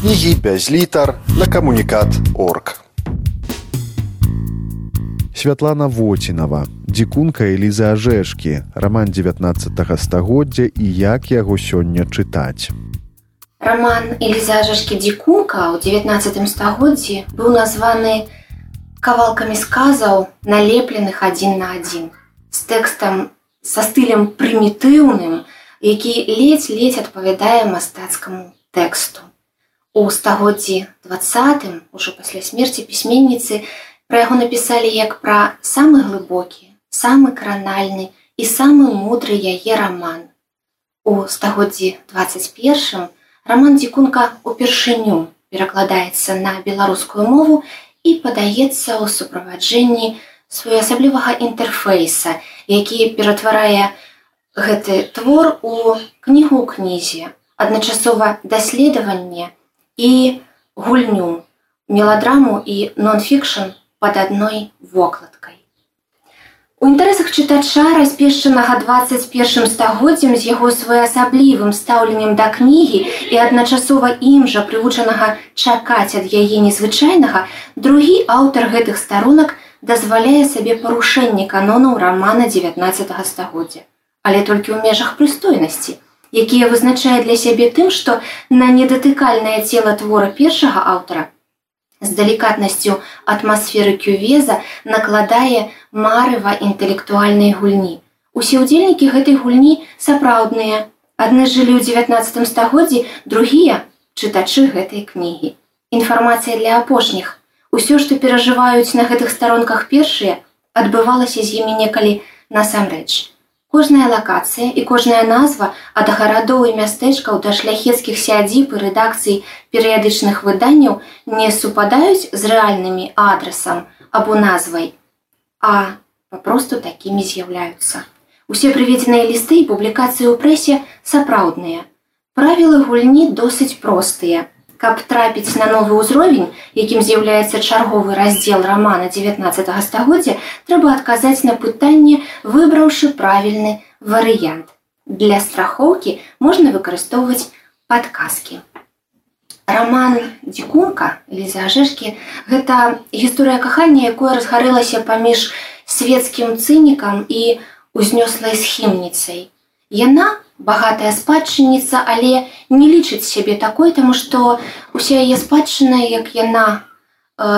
кнігі без літар на камунікат орг. Святлана Воцінава, дзікунка Эліза Ажэшкі, раман 19 стагоддзя і як яго сёння чытаць. Раман Эліза Ажэшкі дзікунка ў 19 стагоддзі быў названы кавалкамі сказаў, налепленых адзін на адзін. з тэкстам са стылем прымітыўным, які ледзь-ледзь адпавядае мастацкаму тэксту. У стагоддзі двадцатым ужо пасля смерці пісьменніцы пра яго напісалі як пра самы глыбокі, самы кранальны і самы мудры яе раман. У стагоддзі 21 роман дзікунка упершыню перакладаецца на беларускую мову і падаецца ў суправаджэнні своеасаблівага інтэрфейса, які ператварае гэты твор у кнігу кнізе, адначасова даследаванне, і гульню, меладраму і нон-фікшн пад адной вокладкай. У інтарэсах чытача распешчанага 21 стагоддзям з яго своеасаблівым стаўленнем да кнігі і адначасова ім жа прывучанага чакаць ад яе незвычайнага, другі аўтар гэтых старонак дазваляе сабе парушэнне канонаў рамана 19 стагоддзя, але толькі ў межах прыстойнасці якія вызначае для сябе тым, што на недатыкальнае цела твора першага аўтара з далікатнасцю атмасферы кювеза накладае марыва інтэлектуальнай гульні. Усе ўдзельнікі гэтай гульні сапраўдныя. Адны жылі ў 19 стагоддзі, другія чытачы гэтай кнігі. Інфармацыя для апошніх. Усё, што перажываюць на гэтых старонках першыя, адбывалася з імі некалі насамрэч. Кожная лакацыя і кожная назва ад гарадоў і мястэчкаў да шляхецкіх сядзіб і рэдакцый перыядычных выданняў не супадаюць з рэальнымі адрасам або назвай, а папросту такімі з'яўляюцца. Усе прыведзеныя лісты і публікацыі ў прэсе сапраўдныя. Правілы гульні досыць простыя каб трапіць на новы ўзровень, якім з'яўляецца чарговы раздзел рамана 19 стагоддзя, трэба адказаць на пытанне, выбраўшы правільны варыянт. Для страхоўкі можна выкарыстоўваць падказкі. Раман дзікунка лізажэшкі гэта гісторыя кахання, якое разгарэлася паміж свецкім цынікам і узнёслай схімніцай. Яна багатая спадчынніца, але не лічыць сябе такой, таму што уся яе спадчына, як яна э,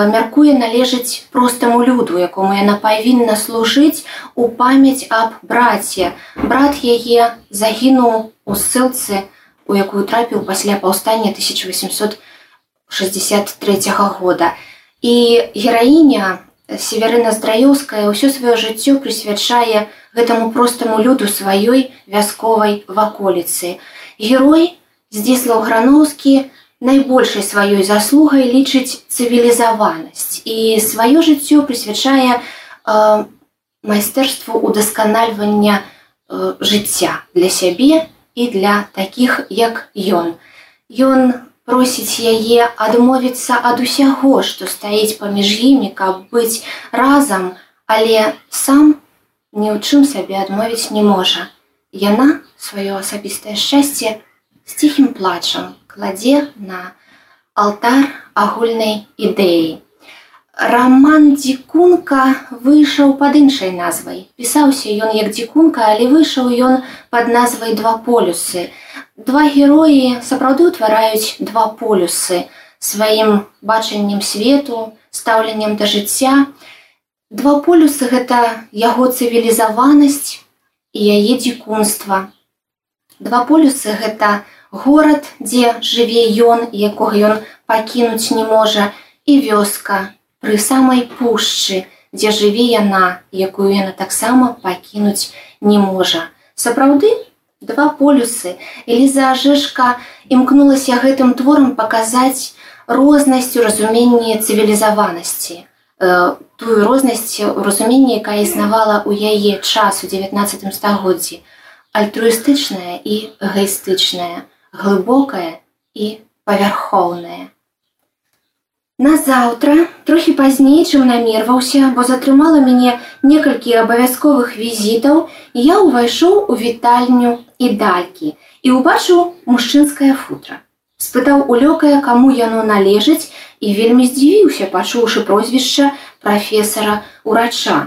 мяркуе належыць простаму люду, якому яна павінна служыць у памяць аб браце. Брат яе загінуў у ссылцы, у якую трапіў пасля паўстання 1863 года. І гераіня Северына Здраёўская ўсё сваё жыццё прысвячае гэтаму простаму люду сваёй вясковай ваколіцы. Герой Здзіслаў Грановскі найбольшай сваёй заслугай лічыць цывілізаванасць і сваё жыццё прысвячае э, майстэрству удасканальвання э, жыцця для сябе і для такіх як ён. Ён просіць яе адмовіцца ад усяго, што стаіць паміж імі, каб быць разам, але сам ні ў чым сабе адмовіць не можа. Яна сваё асабістае шчасце з ціхім плачам кладзе на алтар агульнай ідэі. Раман дзікунка выйшаў пад іншай назвай. Пісаўся ён як дзікунка, але выйшаў ён пад назвай два полюсы. Два героі сапраўды ўтвараюць два полюсы сваім бачаннем свету, стаўленнем да жыцця. Два полюсы гэта яго цывілізаванасць і яе дзікунства. Два полюсы гэта горад, дзе жыве ён, якога ён пакінуць не можа, і вёска пры самай пушчы, дзе жыве яна, якую яна таксама пакінуць не можа. Сапраўды два полюсы Эліза Ажышка імкнулася гэтым творам паказаць рознасць у разуменні цывілізаванасці. Тую рознасць у разуменні, якая існавала ў яе час у 19 стагоддзі, альтруістычная і эгоістычная, глыбокая і павярхоўная. Назаўтра трохі пазней, чым намерваўся, бо затрымала мяне некалькі абавязковых візітаў, я ўвайшоў у вітальню і далькі і ўбачыў мужчынскае футра. спытаў у лёкая, каму яно належыць і вельмі здзівіўся, пачуўшы прозвішча прафесара урача.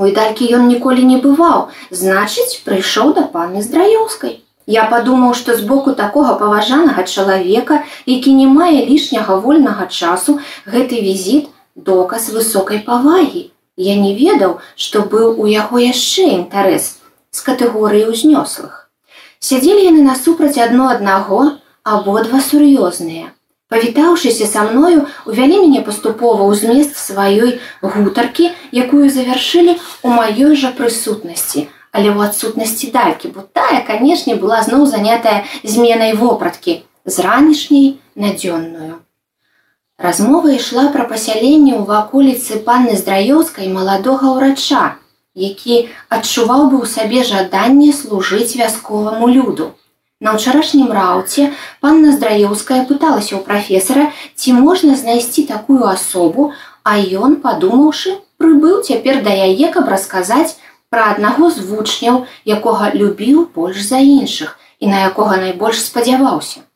У ідалькі ён ніколі не бываў, значыць, прыйшоў да паны здраёўскай. Я падумаў, што з боку такога паважанага чалавека, які не мае лішняга вольнага часу, гэты візіт доказ высокай павагі. Я не ведаў, што быў у яго яшчэ інтарэс з катэгорыі ўзнёслых. Сядзелі яны насупраць адно аднаго, абодва сур'ёзныя. Павітаўшыся са мною, увялі мяне паступова ў змест сваёй гутаркі, якую завяршылі ў маёй жа прысутнасці, але ў адсутнасці далькі, бо тая, канешне, была зноў занятая зменай вопраткі з ранішняй надзённую. Размова ішла пра пасяленне ў ваколіцы панны здраяўскай маладога ўрача, які адчуваў бы ў сабе жаданне служыць вясковаму люду. На ўчарашнім раўце панна Здраеўская пыталася ў прафесара, ці можна знайсці такую асобу, а ён, падумаўшы, прыбыў цяпер да яе, каб расказаць пра аднаго з вучняў, якога любіў больш за іншых і на якога найбольш спадзяваўся.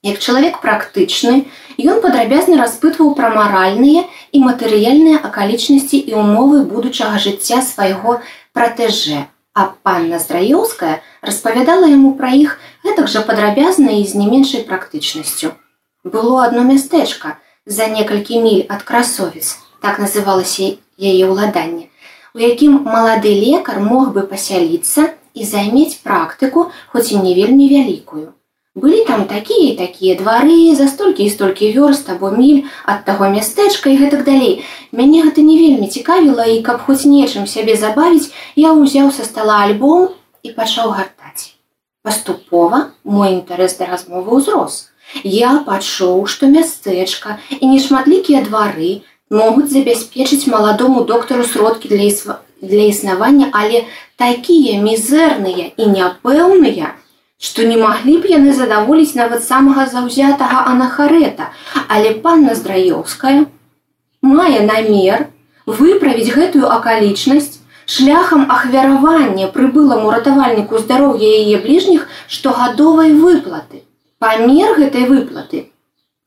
Як чалавек практычны, ён падрабязна распытваў пра маральныя і матэрыяльныя акалічнасці і ўмовы будучага жыцця свайго пратэжэ. А панна Здраёўская распавядала яму пра іх гэтак жа падрабязна і з не меншай практычнасцю. Было адно мястэчка за некалькі міль ад красовец, так называлася яе ўладанне, у якім малады лекар мог бы пасяліцца і займець практыку, хоць і не вельмі вялікую былі там такія такія двары за столькі і столькі вёрст або міль ад таго мястэчка і гэтак далей мяне гэта не вельмі цікавіла і каб хоць нечым сябе забавіць я ўзяў са стола альбом і пачаў гартаць. Паступова мой інтарэс да размовы ўзрос. Я пачуў што мястэчка і нешматлікія двары могуць забяспечыць маладому доктару сродкі для ісва для існавання але такія мізэрныя і няпэўныя што не маглі б яны задаволіць нават самага заўзятага анахарета, але панна Здраёўская мае намер выправіць гэтую акалічнасць шляхам ахвяравання прыбыламу ратавальніку здароўя яе бліжніх штогадовай выплаты. Памер гэтай выплаты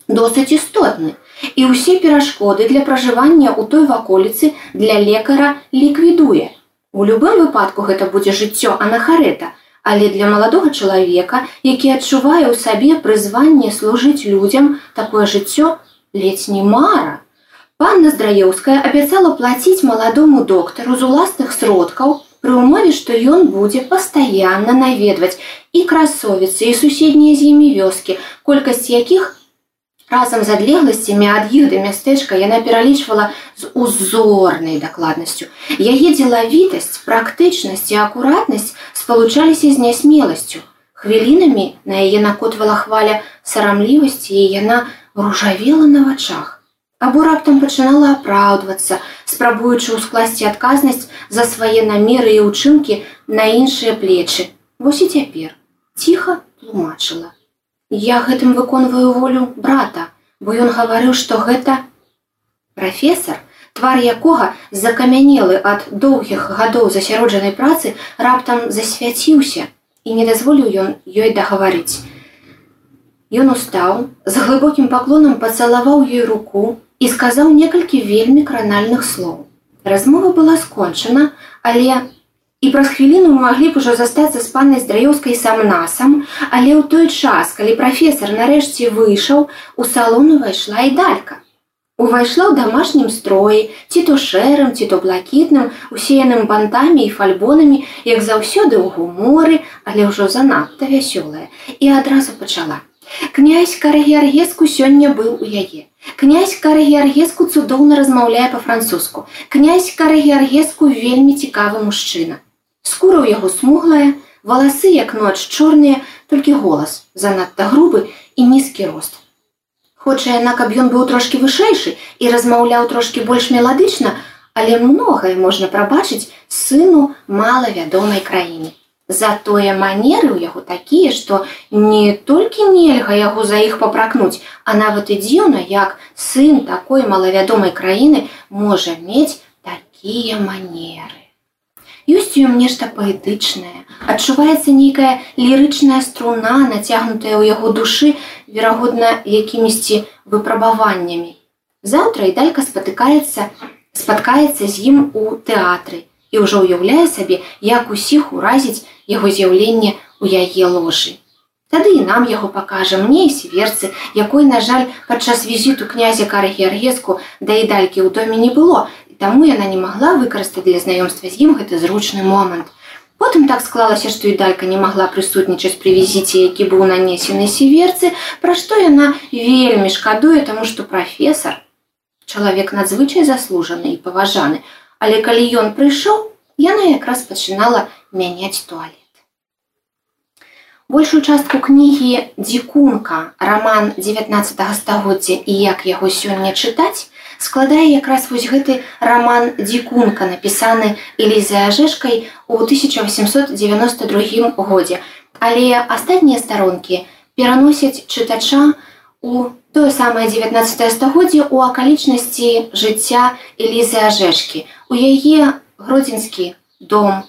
досыць істотны і ўсе перашкоды для пражывання ў той ваколіцы для лекара ліквідуе. У любым выпадку гэта будзе жыццё анахарета, Але для маладога чалавека, які адчувае ў сабе прызванне служыць людзям такое жыццё ледзь не мара. Панна Здраеўская абяцала плаціць маладому доктару з уласных сродкаў пры ўмове, што ён будзе пастаянна наведваць і красовіцы і суседнія з імі вёскі, колькасць якіх Разам з адлегласцямі ад іх да мястэчка яна пералічвала з узорнай дакладнасцю. Яе дзелавітасць, практычнасць і акуратнасць спалучаліся з нясмеласцю. Хвілінамі на яе накотвала хваля сарамлівасці і яна ружавела на вачах. Або раптам пачынала апраўдвацца, спрабуючы ўскласці адказнасць за свае намеры і ўчынкі на іншыя плечы. Вось і цяпер ціха тлумачыла я гэтым выконваю волю брата, бо ён гаварыў, што гэта прафесор, твар якога закамянелы ад доўгіх гадоў засяроджанай працы раптам засвяціўся і не дазволіў ён ёй дагаварыць. Ён устаў, з глыбокім паклонам пацалаваў ёй руку і сказаў некалькі вельмі кранальных слоў. Размова была скончана, але І праз хвіліну мы маглі б ужо застацца з паннай здраяўскай сам-насам, але ў той час, калі прафесор нарэшце выйшаў, у салон увайшла і далька. Увайшла ў дамашнім строі, ці то шэрым, ці то блакітным, усеяным бантамі і фальбонамі, як заўсёды ў гуморы, але ўжо занадта вясёлая і адразу пачала. Князь карагеаргеску сёння быў у яе. Князь карагеаргеску цудоўна размаўляе па-французску. Князь карагеаргеску вельмі цікавы мужчына. Скура ў яго смуглая, валасы як ноч чорныя, толькі голас, занадта грубы і нізкі рост. Хоча яна, каб ён быў трошкі вышэйшы і размаўляў трошкі больш меладычна, але многае можна прабачыць сыну малавядомай краіне. Затое манеры ў яго такія, што не толькі нельга яго за іх папракнуць, а нават і дзіўна, як сын такой малавядомай краіны можа мець такія манеры. ёсць у ім нешта паэтычнае адчуваецца нейкая лірычная струна нацягнутая ў яго душы верагодна якімісьці выпрабаваннямі заўтра і далька спатыкаецца спаткаецца з ім у тэатры і ўжо ўяўляе сабе як усіх уразіць яго з'яўленне ў яе ложы Тады і нам яго пакажа мне сіверцы, якой, на жаль, падчас візіту князя карагергеску да і далькі ў доме не было, і таму яна не магла выкарыстаць для знаёмства з ім гэты зручны момант. Потым так склалася, што і далька не магла прысутнічаць пры візіце, які быў нанесены сіверцы, пра што яна вельмі шкадуе, таму што прафесор, чалавек надзвычай заслужаны і паважаны, але калі ён прыйшоў, яна якраз пачынала мяняць туалет. Большую частку кнігі дзікунка роман 19 стагоддзя і як яго сёння чытаць складае якраз вось гэты роман дзікунка напісаны элізай ажешкай у 1892 годзе. Але астатнія старонкі пераносяць чытача у тое самае 19 стагоддзе у акалічнасці жыцця элізы ажешкі у яе гродзенскі дом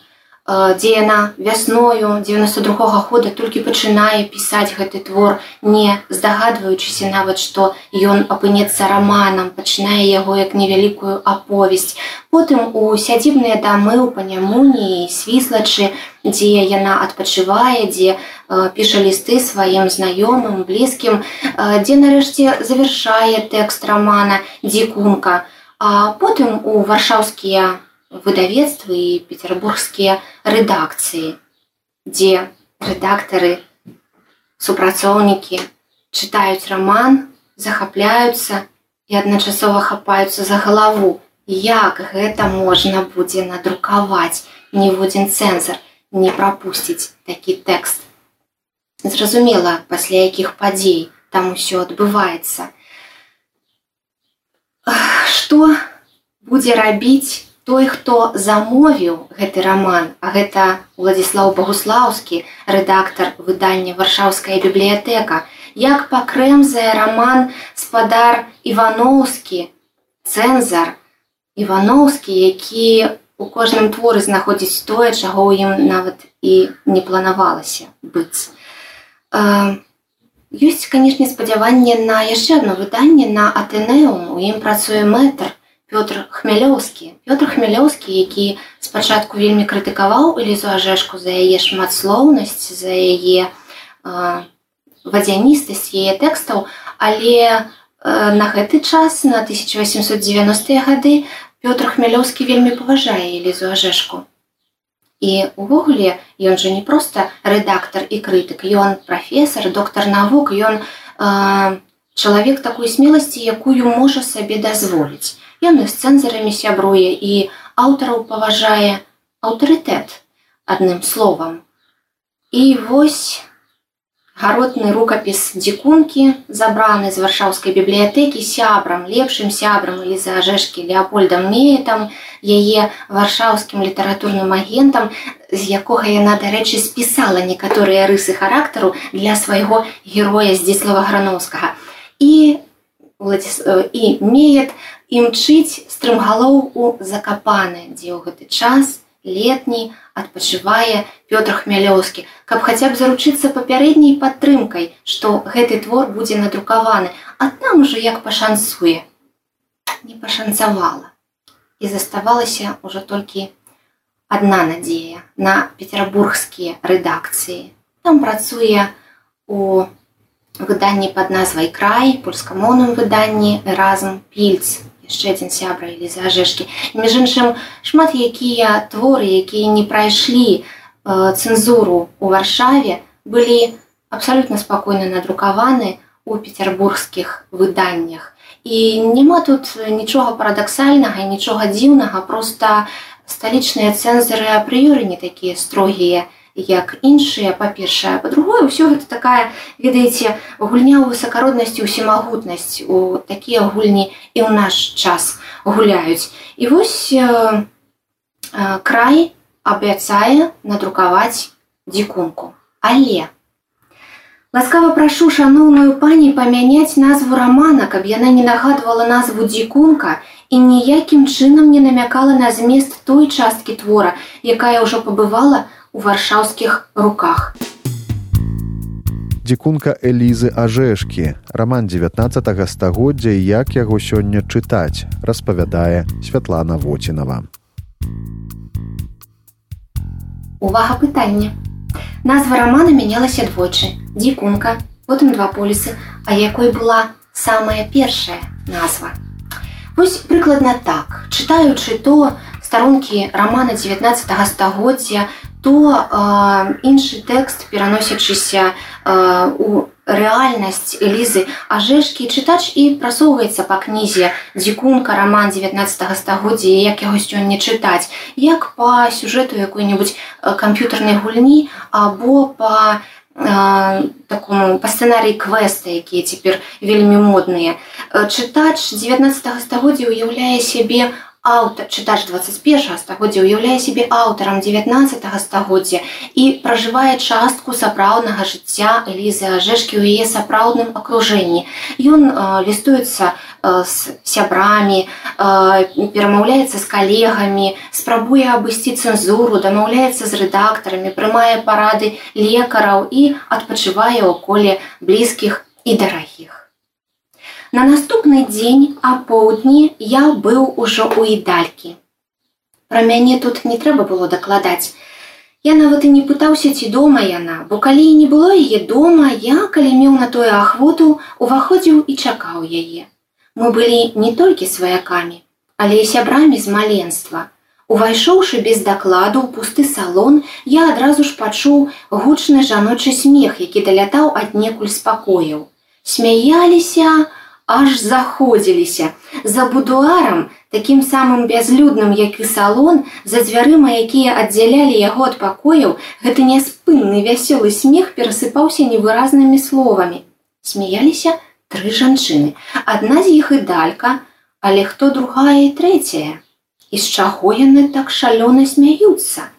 дзе яна вясною 92 -го года толькі пачынае пісаць гэты твор не здагадваючыся нават што ён апынецца раманам пачынае яго як невялікую аповесць. Потым у сядзібныя дамы ў панямуніі свіслачы дзе яна адпачывае дзе піша лісты сваім знаёмым блізкім дзе нарэшце завяршае тэкст рамана дзікунка а потым у варшаўскія выдавецтвы і петербургскія рэдакцыі, дзе рэдактары, супрацоўнікі чытаюць раман, захапляюцца і адначасова хапаюцца за галаву. Як гэта можна будзе надрукаваць, ніводзін цэнзар не прапусціць такі тэкст. Зразумела, пасля якіх падзей там усё адбываецца. Што будзе рабіць той хто замовіў гэты роман а гэта владислав богуслаўскі рэдактор выдання варшаўская бібліятэка як пакрэмзае роман спадар ивановскі цэнзар ивановскі які у кожным творы знаходзіць тое чаго ў ім нават і не планавалася быць. Ёсць канешне спадзяванне на яшчэ одно выданне на атэнеум. У ім працуе мэтр Пётр хмялёўскі Пётр хмялёўскі які спачатку вельмі крытыкаваў элізу ажэшку за яе шматслоўнасць за яе вадзяністасць яе тэкстаў але э, на гэты час на 1890 гады Пётр хмялёўскі вельмі паважае элізу ажэшку. І увогуле ён жа не проста рэдактор і крытык ён прафесор доктар навук ён э, чалавек такой смеласці якую можа сабе дазволіць Яны з цэнзарамі сябруе і аўтараў паважае аўтарытэт адным словам. І вось гаротны рукапіс дзікункі забраны з варшаўскай бібліятэкі сябрам, лепшым сябрам или за ажэшкі Леопольдам Меетам, яе варшаўскім літаратурным агентам, з якога яна, дарэчы, спісала некаторыя рысы характару для свайго героя здзіслава грановскага. І і меет імчыць стрымгалоў у закапаны, дзе ў гэты час летні адпачывае Пётр хмялёўскі, каб хаця б заручыцца папярэдняй падтрымкай, што гэты твор будзе надрукаваны, а там ужо як пашанцуе. Не пашанцавала. І заставалася ўжо толькі адна надзея на петербургскія рэдакцыі. Там працуе у выданні пад назвай край польскамоўным выданні разам пільц яшчэ адзін сябра или зажэшкі між іншым шмат якія творы якія не прайшлі э, цэнзуру у варшаве былі абсалютна спакойна надрукаваны у петербургскіх выданнях. І няма тут нічога парадаксальнага нічога дзіўнага просто сталічныя цэнзары апрыёры не такія строгія і як іншыя па-першае па-другое ўсё гэта такая ведаеце гульня ў высакароднасці усімагутнасць у такія гульні і ў наш час гуляюць. І вось э, э, край абяцае надрукаваць дзікунку. Але Ласкава прашу шаноўную пані памяняць назву рамана, каб яна не нагадвала назву дзікунка і ніякім чынам не намякала на змест той часткі твора, якая ўжо пабывала ў варшаўскіх руках. Дзікунка Элізы Ажэшкі, раман 19 стагоддзя як яго сёння чытаць, распавядае Святлана Воцінава. Увага пытання. Назва рамана мянялася двойчы. Дзікунка, потым два полісы, а якой была самая першая назва. Вось прыкладна так, чытаючы то старонкі рамана 19 стагоддзя, то э, іншы тэкст пераносячыся э, у рэальнасць Элізы. Ажэшкі чытач і прасоўваецца па кнізе дзікунка роман 19 стагоддзя як яго сёння чытаць. Як па сюжэту якой-небудзь камп'ютарнай гульні або па э, такому па сцэнарыі квеста якія цяпер вельмі модныя. Чытач 19 стагоддзя уяўляе сябе аўтар чытач 21 стагоддзя уяўляе сябе аўтарам 19 стагоддзя і пражывае частку сапраўднага жыцця Элізы ажэшкі ў яе сапраўдным акружэнні. Ён лістуецца з сябрамі, перамаўляецца з калегамі, спрабуе абысці цэнзуру, дамаўляецца з рэдактарамі, прымае парады лекараў і адпачывае ў коле блізкіх і дарагіх. На наступны дзень апоўдні я быў ужо ў ідалькі. Пра мяне тут не трэба было дакладаць. Я нават і не пытаўся, ці дома яна, бо калі не было яе дома, я, калі меў на тое ахвоту, уваходзіў і чакаў яе. Мы былі не толькі сваякамі, але і сябрамі з маленства. Увайшоўшы без дакладу ў пусты салон, я адразу ж пачуў гучны жаночы смех, які далятаў аднекуль спакояў. Смяяліся, аж заходзіліся. За будуарам такім самым бязлюдным як і салон за дзвярыма якія аддзялялі яго ад пакояў гэты няспынны вясёлы смех перасыпаўся невыразнымі словамі. Смяяліся тры жанчыны. Адна з іх і далька але хто другая і трэцяя? І з чаго яны так шалёна смяюцца?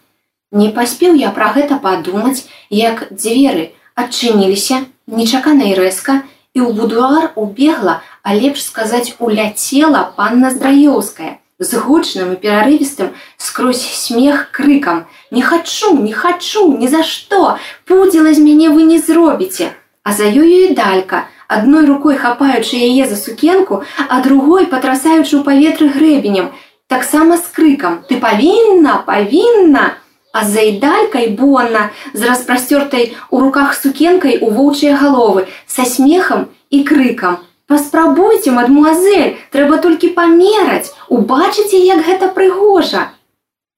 Не паспеў я пра гэта падумаць як дзверы адчыніліся нечаканай рэзка і ў будуар убегла, а лепш сказаць уляцела панна здраёўская з гучным і перарывістым скрозь смех крыкам: « Не хачу, не хачу, ні за што, пудзіла з мяне вы не зробіце. А за ёю і далька, адной рукой хапаючы яе за сукенку, а другой патрасаючы ў паветры грэбенем, таксама з крыкам: « Ты павінна, павінна! А за ідалькай бонна з распрасцёртай у руках сукенкай у воўчыя галовы са смехам і крыкам. Паспрабуйце мадмуазель трэба толькі памераць убачыце як гэта прыгожа.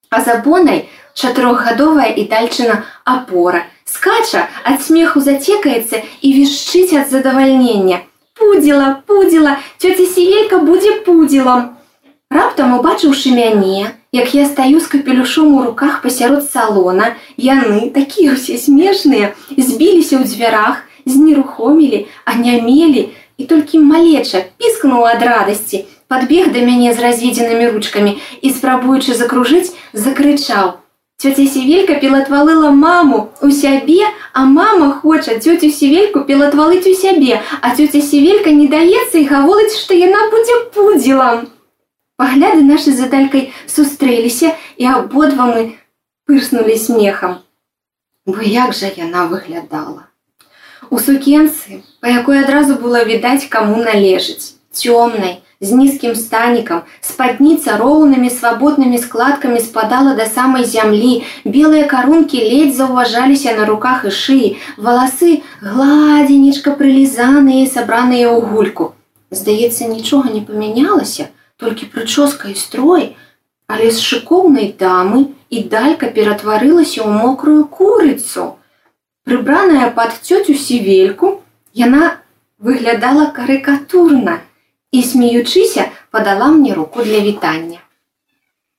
А за бонай чатырохгадовая і дальчына апора. Скача ад смеху зацекаецца і вішчыць ад задавальнення. Пудзіла пудзіла цёця сівейка будзе пудзілам раптам убачыўшы мяне як я стаю з капелюшом у руках пасярод салона яны такія ўсе смешныя збіліся ў дзвярах знерухомілі анямелі і толькі малеча піскнуў ад радасці подбег да мяне з разведзенымі ручкамі і спрабуючы закружыць закрычаў. Цёця сівелька пілатвалыла маму у сябе а мама хоча цёцю сівельку пілатвалыць у сябе а цёця сівелька не даецца і гаворыць што яна будзе пудзілам Пагляды нашы за далькай сустрэліся і абодва мы пырснули смехам. Бо як жа яна выглядала. У сукенцы, па якой адразу было відаць, каму належыць, цёмнай, з нізкім станікам, спадніца роўнымі свабоднымі складкамі спадала да самай зямлі, белыя карункі ледзь заўважаліся на руках і шыі, валасы гладзенечка прылізаныя, сабраныя ў гульку. Здаецца, нічога не памянялася, толькі прычоска і строй, але з шыкоўнай дамы і далька ператварылася ў мокрую курыцу. Прыбраная пад цёцю сівельку, яна выглядала карыкатурна і смеючыся падала мне руку для вітання.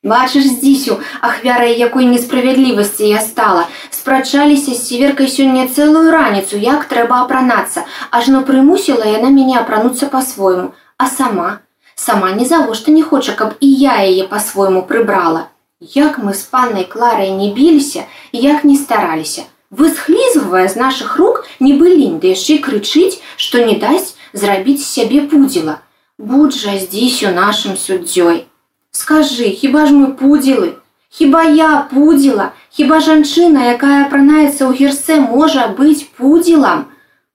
Бачыш здзісю, ахвярай якой несправядлівасці я стала, спрачаліся з сіверкай сёння цэлую раніцу, як трэба апранацца, ажно прымусіла яна мяне апрануцца па-свойму, а сама сама ні завошта не хоча, каб і я яе па-свойму прыбрала. Як мы з паннай кларай не біліся, як не стараліся, высхлізвае з нашых рук нібы лінь, ды яшчэ крычыць, што не дасць зрабіць сябе пудзіла. Будь жа здзесь у нашым суддзёй. Скажы, хіба ж мы пудзілы? Хіба я пудзіла, хіба жанчына, якая апранаецца ў гірце, можа быць пудзілам?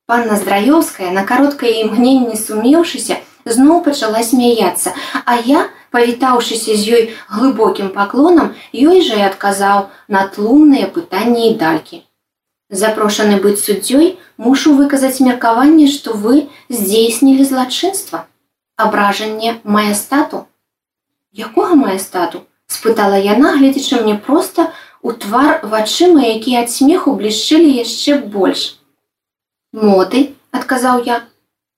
Панна Здраёўская, на кароткае імгненне сумеўшыся, зноў пачала смяяцца, а я, павітаўшыся з ёй глыбокім паклонам, ёй жа і адказаў на тлумныя пытанні і далькі. Запрошаны быць суддзёй, мушу выказаць меркаванне, што вы здзейснілі злачынства. Абражанне мае стату. Якога мае стату? спытала яна, гледзячы мне проста у твар вачыма, якія ад смеху блішчылі яшчэ больш. Моды, адказаў я,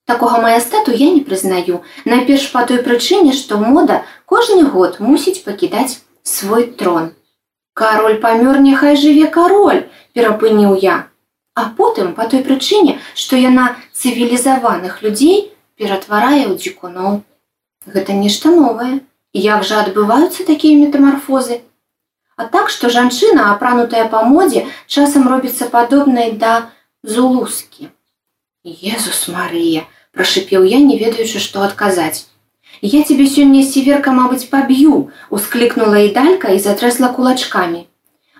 Такога маестату я не прызнаю. Найперш па той прычыне, што мода кожны год мусіць пакідаць свой трон. Кароль памёр, няхай жыве кароль, перапыніў я. А потым па той прычыне, што яна цывілізаваных людзей ператварае ў дзікуноў. Гэта нешта новае. Як жа адбываюцца такія метамарфозы? А так, што жанчына, апранутая па модзе, часам робіцца падобнай да зулускі. Езус Марыя, прашипеў я, не ведаючы, што адказаць. Я тебе сёння северка, мабыць, паб'ю, усклікнула і далька і затрэсла кулачкамі.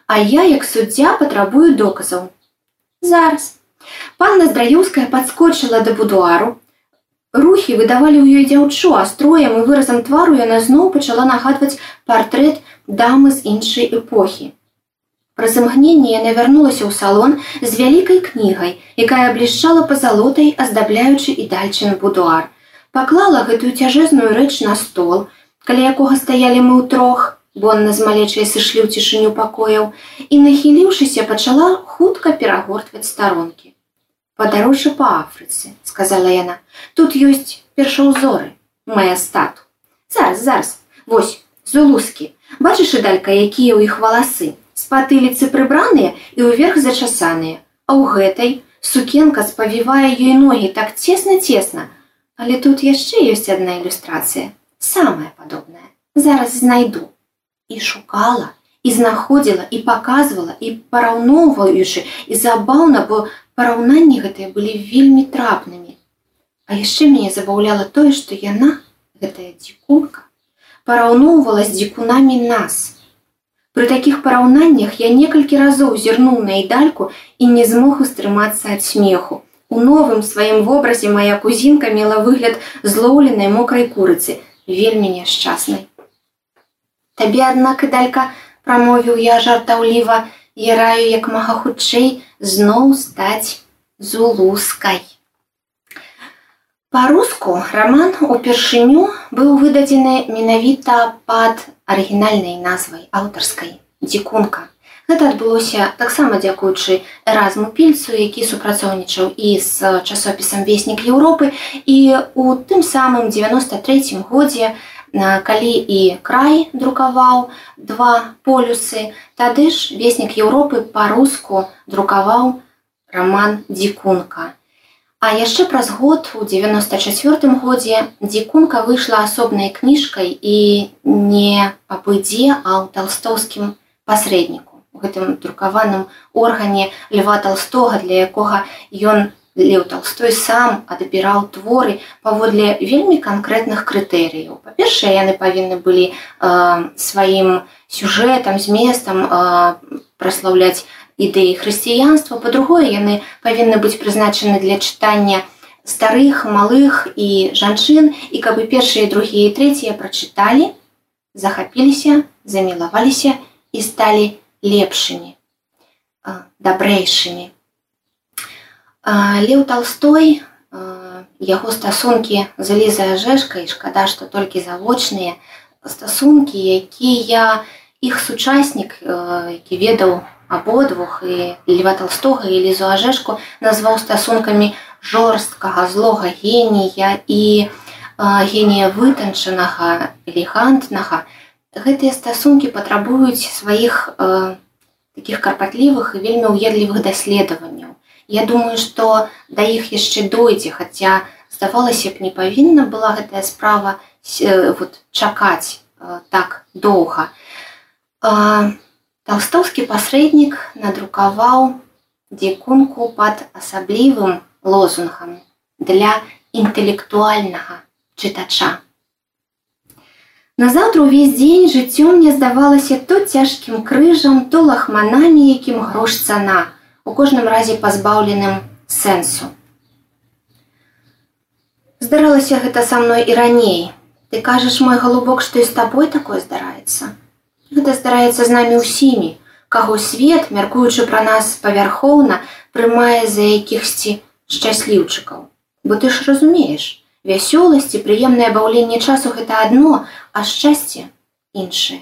А я, як суддзя патрабую доказаў. Зараз. Панна Здраёўская падскочыла да будуару. Рухі выдавалі ў ёй дзяўчу, а строем і выразам твару яна зноў пачала нагадваць партрэт дамы з іншай эпохі. Праз імгненне яна вярнулася ў салон з вялікай кнігай, якая блішчала пазалотай, аздабляючы і дальчын будуар. Паклала гэтую цяжэзную рэч на стол, каля якога стаялі мы ў трох, бонна з малечай сышлі ў цішыню пакояў і, нахіліўшыся, пачала хутка перагортваць старонкі. Падарожжа па Афрыцы, сказала яна, тут ёсць першаўзоры, моя стату. Зараз зараз, вось, зулускі, бачыш і далька, якія ў іх валасы з патыліцы прыбраныя і ўверх зачасаныя, а ў гэтай сукенка спавівае ёй ногі так цесна цесна, але тут яшчэ ёсць адна ілюстрацыя, самая падобная. Зараз знайду і шукала і знаходзіла і паказвала і параўноўваючы і забаўна, бо параўнанні гэтыя былі вельмі трапнымі. А яшчэ мяне забаўляла тое, што яна, гэтая дзікунка, параўноўвала з дзікунамі нас, Пры такіх параўнаннях я некалькі разоў зірнуў на ідальку і не змог устрымацца ад смеху. У новым сваім вобразе моя кузінка мела выгляд злоўленай мокрай курыцы, вельмі няшчаснай. Табе, аднак ідалька, прамовіў я жартаўліва, я раю як мага хутчэй зноў стаць зулускай. Па-руску раман упершыню быў выдадзены менавіта пад арыгінальнай назвай аўтарскай дзікунка. Гэта адбылося таксама дзякуючы эразму пільцу, які супрацоўнічаў і з часопісам веснік Еўропы і у тым самым 93 годзе, калі і край друкаваў два полюсы, тады ж веснік Еўропы па-руску друкаваў раман дзікунка. А яшчэ праз год у 94 годзе дзікунка выйшла асобнай кніжкай і не папыдзе, а ў талстоўскім пасрэдніку у гэтым друкаваным органе льва толстога для якога ён леў толстой сам адбіраў творы паводле вельмі канкрэтных крытэрыяў. Па-першае яны павінны былі э, сваім сюжэтам зместам э, праслаўляць ідэі хрысціянства. По-другое яны павінны быць прызначаны для чытання старых малых і жанчын. І каб і першыя другія і трэція прачыталі захапіліся замілаваліся і сталі лепшымі дабрэйшымі. Леў толстой яго стасункі з лізай жэшкай шкада што толькі завочныя стасункі якія іх сучаснік які ведаў абодвух і льва толстога і лізу ажэшку назваў стасункамі жорсткага злога генія і генія вытанчанага элегантнага гэтыя стасункі патрабуюць сваіх э, таких карпатлівых і вельмі уедлівых даследаванняў Я думаю што да іх яшчэ дойдзе хаця здавалася б не павінна была гэтая справа э, вот чакаць э, так доўга. Толстовскі пасрэднік надрукаваў дзікунку пад асаблівым лозунгам для інтэлектуальнага чытача. Назаўтра ўвесь дзень жыццё мне здавалася то цяжкім крыжам, то лахманамі, якім грош цана, у кожным разе пазбаўленым сэнсу. Здаралася гэта са мной і раней. Ты кажаш мой галубок, што і з табой такое здараецца. Гэта здараецца з намі ўсімі, каго свет, мяркуючы пра нас павярхоўна, прымае за якіхсьці шчасліўчыкаў. Бо ты ж разумееш, вясёласць і прыемнае баўленне часу гэта адно, а шчасце іншае.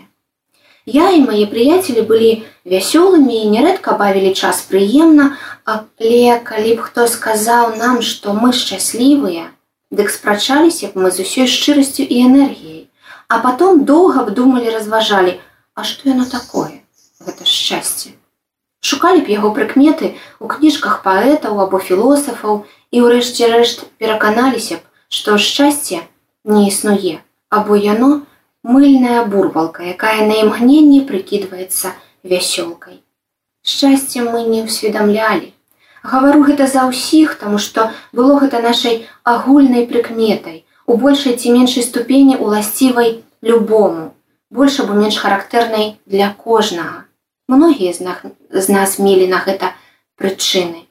Я і мае прыяцелі былі вясёлымі і нярэдка бавілі час прыемна, але калі б хто сказаў нам, што мы шчаслівыя, дык спрачаліся б мы з усёй шчырасцю і энергіяй, а потом доўга б думалі разважалі, а што яно такое гэта шчасце. Шукалі б яго прыкметы ў кніжках паэтаў або філосафаў і ўрэшце рэшт пераканаліся б, што шчасце не існуе, або яно мыльная бурбалка, якая на імгненні прыкідваецца вясёлкай. Шчасце мы не ўсведамлялі. Гавару гэта за ўсіх, таму што было гэта нашай агульнай прыкметай, у большай ці меншай ступені уласцівай любому, больш або менш характэрнай для кожнага. Многія з нас, з нас мелі на гэта прычыны.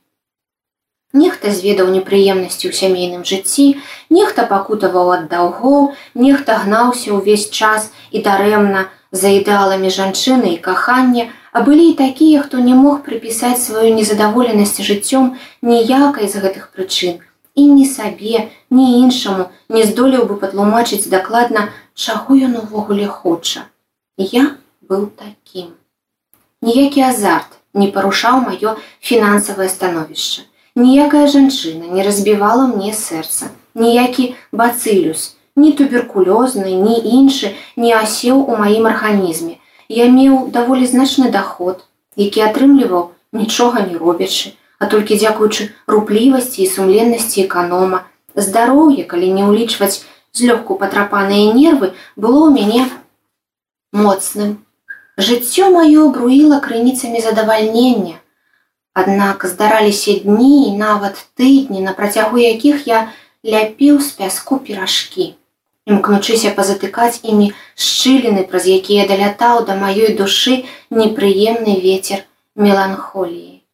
Нехта зведаў непрыемнасці ў сямейным жыцці, нехта пакутаваў ад даўгоў, нехта гнаўся ўвесь час і дарэмна за ідэаламі жанчыны і кахання, а былі і такія, хто не мог прыпісаць сваю незадаволенасць жыццём ніякай з гэтых прычын. І ні сабе, ні іншаму не здолеў бы патлумачыць дакладна, чаго ён увогуле хоча. Я быў такім. Ніякі азарт не парушаў маё фінансавае становішча. Ніякая жанчына не разбівала мне сэрца, ніякі бацылюс, ні туберкулёзны, ні іншы не асеў у маім арганізме. Я меў даволі значны доход, які атрымліваў нічога не робячы, а толькі дзякуючы руплівасці і сумленнасці эканома. Здароўе, калі не ўлічваць злёгку патрапаныя нервы, было ў мяне моцным. Жыццё маё бруіла крыніцамі задавальнення, Аднак здараліся дні і нават тыдні, на працягу якіх я ляпіў з пяску перажкі. Імкнучыся пазатыкаць імі шчыліны, праз якія далятаў да маёй душы непрыемны ветер меланхоліі.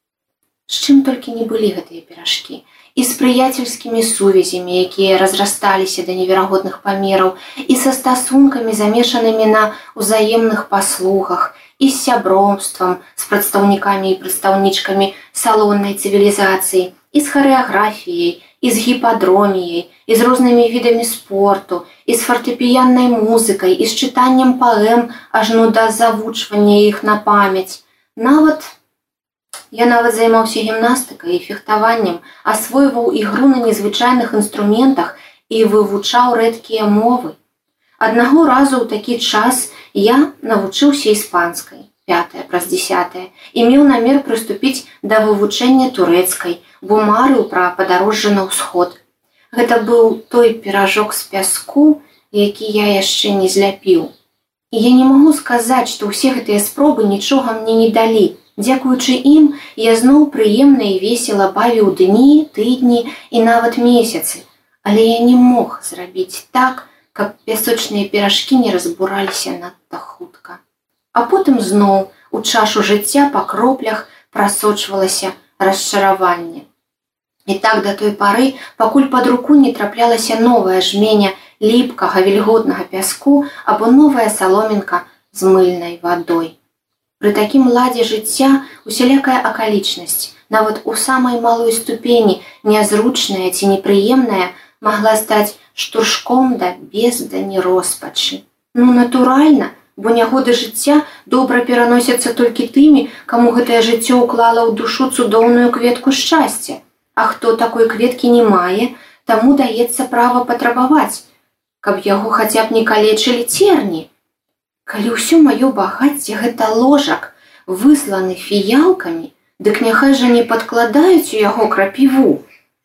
З чым толькі не былі гэтыя перажкі і з прыяцельскімі сувязямі, якія разрасталіся да неверагодных памераў і са стасункамі замешанымі на ўзаемных паслугах, і з сябромствам з прадстаўнікамі і прадстаўнічкамі салоннай цывілізацыі і з харэаграфіяй і з гіпадроміяй і з рознымі відамі спорту і з фартэпіяннай музыкай і з чытаннем паэм ажно да завучвання іх на памяць. Нават я нават займаўся гімнастыкай і фехтаваннем асвойваў ігру на незвычайных інструментах і вывучаў рэдкія мовы Аднаго разу ў такі час я навучыўся іспанскай, пятая праз десятое і меў намер прыступіць да вывучэння турэцкай, бо марыў пра падарожжа на ўсход. Гэта быў той перажок з пяску, які я яшчэ не зляпіў. І я не магу сказаць, што ўсе гэтыя спробы нічога мне не далі. Дзякуючы ім я зноў прыемна і весела бавіў дні, тыдні і нават месяцы, але я не мог зрабіць так, каб пясочныя перажкі не разбураліся надта хутка. А потым зноў у чашу жыцця па кроплях прасочвалася расчараванне. І так да той пары, пакуль пад руку не траплялася новая жменя ліпкага вільготнага пяску або новая саломінка з мыльнай вадой. Пры такім ладзе жыцця усялякая акалічнасць, нават у самай малой ступені нязручная ці непрыемная магла стаць штуршком да бездані роспачы. Ну натуральна, бо нягоды жыцця добра пераносяцца толькі тымі, каму гэтае жыццё ўклала ў душу цудоўную кветку шчасця. А хто такой кветкі не мае, таму даецца права патрабаваць, каб яго хаця б не калечылі церні. Калі ўсё маё багацце гэта ложак, высланы фіялкамі, дык няхай жа не падкладаюць у яго крапіву.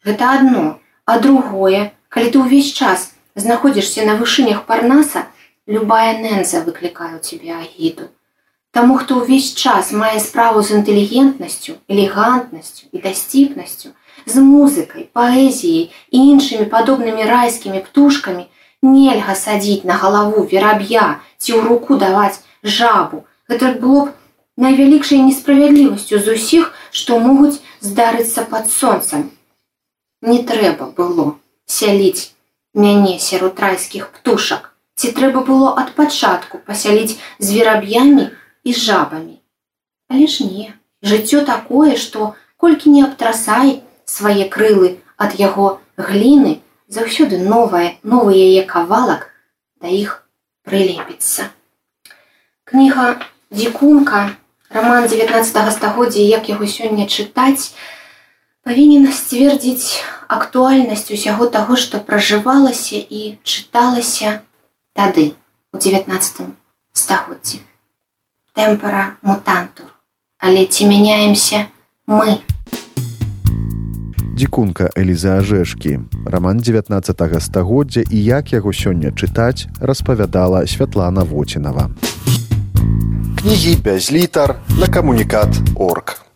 Гэта адно, а другое, калі ты ўвесь час знаходзішся на вышынях парнаса любая нэнза выклікае у цябе агіду Таму, хто ўвесь час мае справу з інтэлігентнасцю, элегантнасцю і дасціпнасцю, з музыкай, паэзіяй і іншымі падобнымі райскімі птушкамі, нельга садзіць на галаву вераб'я ці ў руку даваць жабу. Гэта было б найвялікшай несправядлівасцю з усіх, што могуць здарыцца пад сонцам. Не трэба было сяліць мяне сярод райскіх птушак. Ці трэба было ад пачатку пасяліць з вераб'ямі і жабамі. Але ж не, жыццё такое, што колькі не абтрасай свае крылы ад яго гліны, заўсёды новае, новы яе кавалак да іх прылепіцца. Кніга дзікунка, роман 19 стагоддзя, як яго сёння чытаць, павінен сцвердзіць актуальнасць усяго таго, што пражывалася і чыталася тады у 19 стагоддзі. Тэмпара мутантур, але ці мяняемся мы. Дзікунка Эліза Ажэшкі, раман 19 стагоддзя і як яго сёння чытаць, распавядала Святлана Воцінава. Кнігі без літар на камунікат орг.